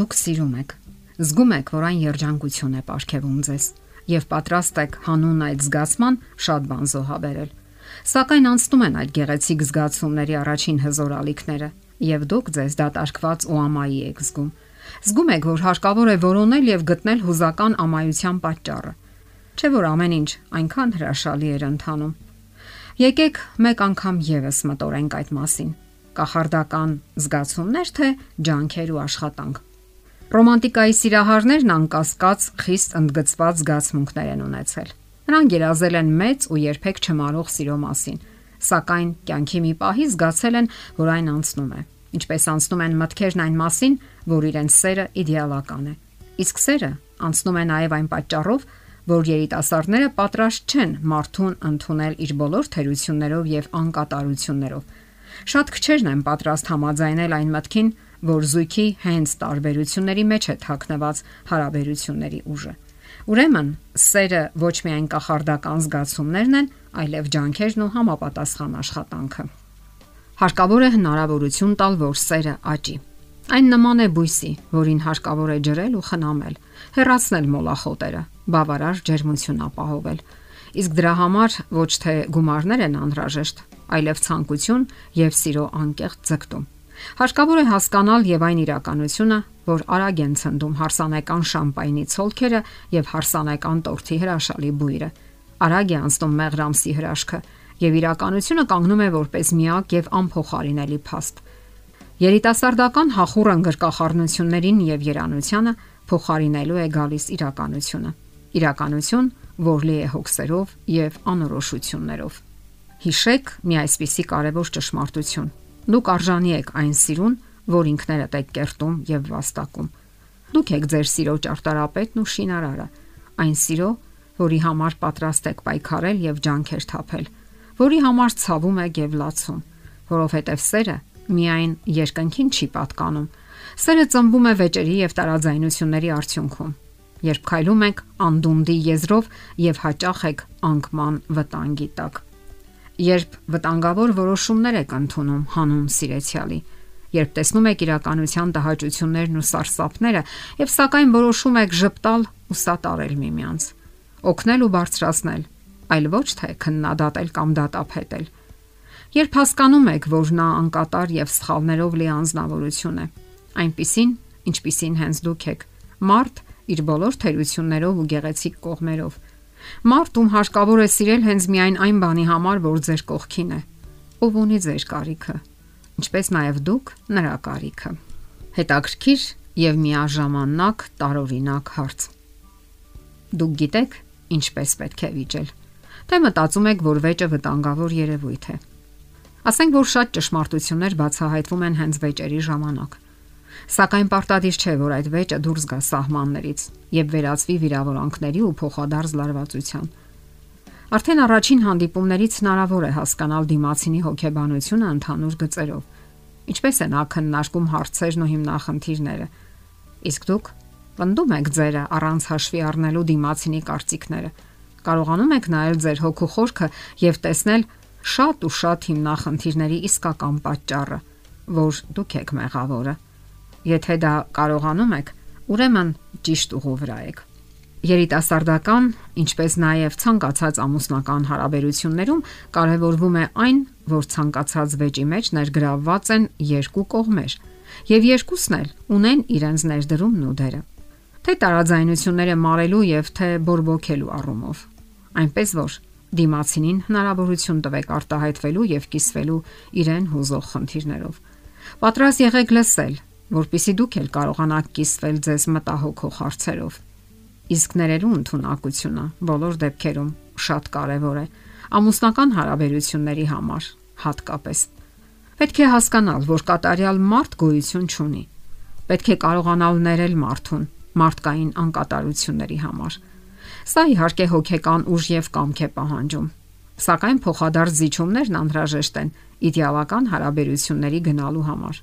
Դուք սիրում եք։ Զգում եք, որ այն երջանկություն է ապարգևում ձեզ եւ պատրաստ եք հանուն այդ զգացման շատ բան զոհաբերել։ Սակայն անցնում են այդ գեղեցիկ զգացումների առաջին հզոր ալիքները եւ դուք ձեզ դատարկված ու ամայի եք զգում։ Զգում եք, որ հարկավոր է որոնել եւ գտնել հուզական ամայության պատճառը։ Չէ՞ որ ամեն ինչ այնքան հրաշալի էր ընթանում։ Եկեք մեկ անգամ եւս մտորենք այդ մասին։ Կախարդական զգացումներ թե ջանքեր ու աշխատանք։ Ռոմանտիկայի սիրահարներն անկասկած խիստ ընդգծված զգացմունքներ են ունեցել։ Նրանք երազել են մեծ ու երբեք չմարող սիրո մասին, սակայն կյանքի մի պահի զգացել են, որ այն անցնում է։ Ինչպես անցնում են մտքերն այն մասին, որ իրենց սերը իդեալական է։ Իսկ սերը անցնում է նաև այն պատճառով, որ երիտասարդները պատրաստ չեն մարդուն ընդունել իր բոլոր թերություններով եւ անկատարություններով։ Շատ քչերն են պատրաստ համաձայնել այն մտքին, որ զույգի հենց տարբերությունների մեջ է թաքնված հարաբերությունների ուժը։ Ուրեմն, սերը ոչ միայն կախարդական զգացումներն են, այլև ջանքերն ու համապատասխան աշխատանքը։ Հարկավոր է հնարավորություն տալ, որ սերը աճի։ Այն նման է բույսի, որին հարկավոր է ջրել ու խնամել, հեռացնել մոլախոտերը, բավարար ջերմություն ապահովել։ Իսկ դրա համար ոչ թե գումարներ են անհրաժեշտ, այլև ցանկություն եւ սիրո անկեղծ ձգտում։ Հարկավոր է հասկանալ եւ այն իրականությունը, որ արագ են ցնդում հարսանեկան շամպայնի ցոլքերը եւ հարսանեկան տորթի հրաշալի բույրը։ Արագ է անցնում մեղրամսի հրաշքը եւ իրականությունը կանգնում է որպես միակ եւ անփոխարինելի փաստ։ Երիտասարդական հախուռն գրկախառնություններին եւ երանությանը փոխարինելու է գալիս իրականությունը։ Իրականություն, որ լի է հոգսերով եւ անորոշություններով։ Հիշեք մի այսպիսի կարևոր ճշմարտություն Դուք արժանի եք այն սիրուն, որ ինքներդ եք կերտում եւ վաստակում։ Դուք եք ձեր սիրո ճարտարապետն ու շինարարը, այն սիրո, որի համար պատրաստ եք պայքարել եւ ջանքեր թափել, որի համար ցավում եք եւ լացում, որովհետեւ սերը միայն երկնքին չի պատկանում։ Սերը ծնվում է վեճերի եւ տարաձայնությունների արդյունքում։ Երբ քայլում եք անդունդի եզրով եւ հաճախ եք անկման վտանգի տակ երբ վտանգավոր որոշումներ եք ընդունում հանուն սիրեցյալի, երբ տեսնում եք իրականության տհաճություններն ու սարսափները եւ սակայն որոշում եք ճպտալ ու սատարել միմյանց, օգնել ու բարձրացնել, այլ ոչ թե քննադատել կամ դատապետել։ Երբ հասկանում եք, որ նա անկատար եւ սխալներով լի անznավորություն է, այնպիսին, ինչպիսին հենց դուք եք, մարդ իր բոլոր թերություններով ու գեղեցիկ կողմերով Մարդ ում հարկավոր է սիրել հենց միայն այն բանի համար, որ ձեր կողքին է։ Ով ունի ձեր կարիքը, ինչպես նաև դուք նրա կարիքը։ Հետաքրքիր եւ միաժամանակ տարօրինակ հարց։ Դուք գիտեք, ինչպես պետք է վիճել։ Թե մտածում եք, որ վեճը վտանգավոր երևույթ է։ Ասենք որ շատ ճշմարտություններ բացահայտվում են հենց վեճերի ժամանակ։ Սակայն պարտադիր չէ, որ այդ վեճը դուրս գա սահմաններից եւ վերածվի վիրավորանքների ու փոխադարձ լարվածության։ Արդեն առաջին հանդիպումներից հնարավոր է հասկանալ դիմացինի հոգեբանությունը ընդհանուր գծերով։ Ինչպես են ակննարկում հարցերն ու հիմնախնդիրները։ Իսկ դուք վնդում եք ձերը առանց հաշվի առնելու դիմացինի կարծիքները։ Կարողանում եք նայել ձեր հոգու խորքը եւ տեսնել շատ ու շատ հիմնախնդիրների իսկական պատճառը, որ դուք եք մեղավորը։ Եթե դա կարողանում եք, ուրեմն ճիշտ ուղու վրա եք։ Երիտասարդական, ինչպես նաև ցանկացած ամուսնական հարաբերություններում կարևորվում է այն, որ ցանկացած վեճի մեջ ներգրավված են երկու կողմեր, եւ երկուսն էլ ունեն իրենց ներդրումն ու դերը։ Թե տարաձայնությունները մարելու եւ թե բորբոքելու առումով։ Այնպես որ դիմացինին հնարավորություն տվեք արտահայտվելու եւ կիսվելու իրեն հուզող խնդիրներով։ Պատրաստ եղեք լսել, որpիսի դուք էլ կարողանաք կիսվել ձեզ մտահոգող հարցերով։ Իսկ ներելու ընդունակությունը բոլոր դեպքերում շատ կարևոր է ամուսնական հարաբերությունների համար հատկապես։ Պետք է հասկանալ, որ կատարյալ մարդ գոյություն չունի։ Պետք է կարողանալ ներել մարդուն մարդկային անկատարությունների համար։ Սա իհարկե հոգեկան ուժ եւ կամք է պահանջում։ Սակայն փոխադարձ զիջումներն անհրաժեշտ են իդեալական հարաբերությունների գնալու համար։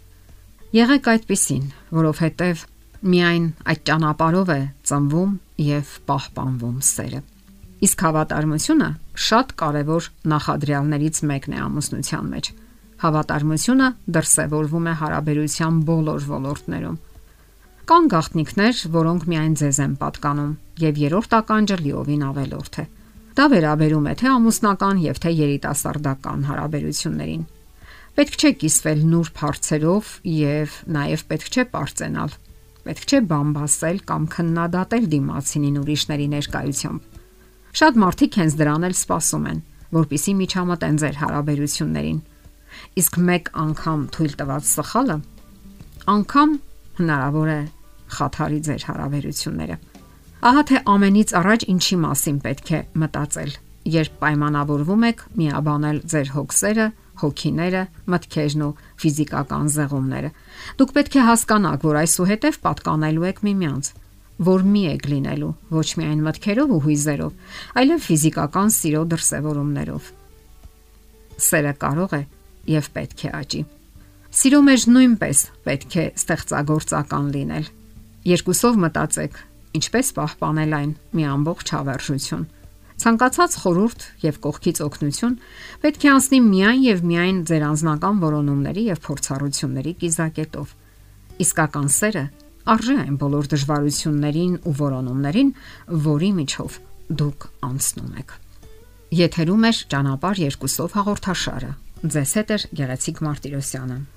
Եղեք այդպիսին, որովհետև միայն այդ ճանապարով է ծնվում եւ պահպանվում սերը։ Իսկ հավատարմությունը շատ կարևոր նախադրյալներից մեկն է ամուսնության մեջ։ Հավատարմությունը դրսևորվում է հարաբերության բոլոր ոլորտներում։ Կան գաղտնիքներ, որոնք միայն ձեզ են պատկանում, եւ երրորդ ականջը լիովին ավելորդ է։ Դա վերաբերում է թե ամուսնական եւ թե երիտասարդական հարաբերություններին։ Պետք չէ կիսվել նուրբ հարցերով եւ նաեւ պետք չէ པարծենալ։ Պետք չէ բամբասել կամ քննադատել դիմացինին ուրիշների ներկայությամբ։ Շատ մարդիկ հենց դրան էլ սպասում են, որpիսի միջամտեն ձեր հարաբերություններին։ Իսկ մեկ անգամ թույլ տված սխալը անգամ հնարավոր է խաթարի ձեր հարաբերությունները։ Ահա թե ամենից առաջ ինչի մասին պետք է մտածել, երբ պայմանավորվում եք միաբանել ձեր հոգսերը հոգիները, մտքերն ու ֆիզիկական զեղումները։ Դուք պետք է հասկանաք, որ այսուհետև պատկանելու եք միմյանց, որ մի եք լինելու ոչ միայն մտքերով ու հույզերով, այլև ֆիզիկական սիրո դրսևորումներով։ Սերը կարող է եւ պետք է աճի։ Սիրո մեջ նույնպես պետք է ստեղծագործական լինել։ Երկուսով մտածեք, ինչպես պահպանել այն մի ամբողջ հավերժություն։ Ցանկացած խորուրդ եւ կողքից օգնություն պետք է անցնի միայն եւ միայն ձեր անձնական որոնումների եւ փորձառությունների կիզակետով։ Իսկական սերը արժե այն բոլոր դժվարություններին ու որոնումներին, որի միջով դուք անցնում եք։ Եթերում է ճանապարհ երկուսով հաղորդաշարը։ Ձեզ հետ է Գեղեցիկ Մարտիրոսյանը։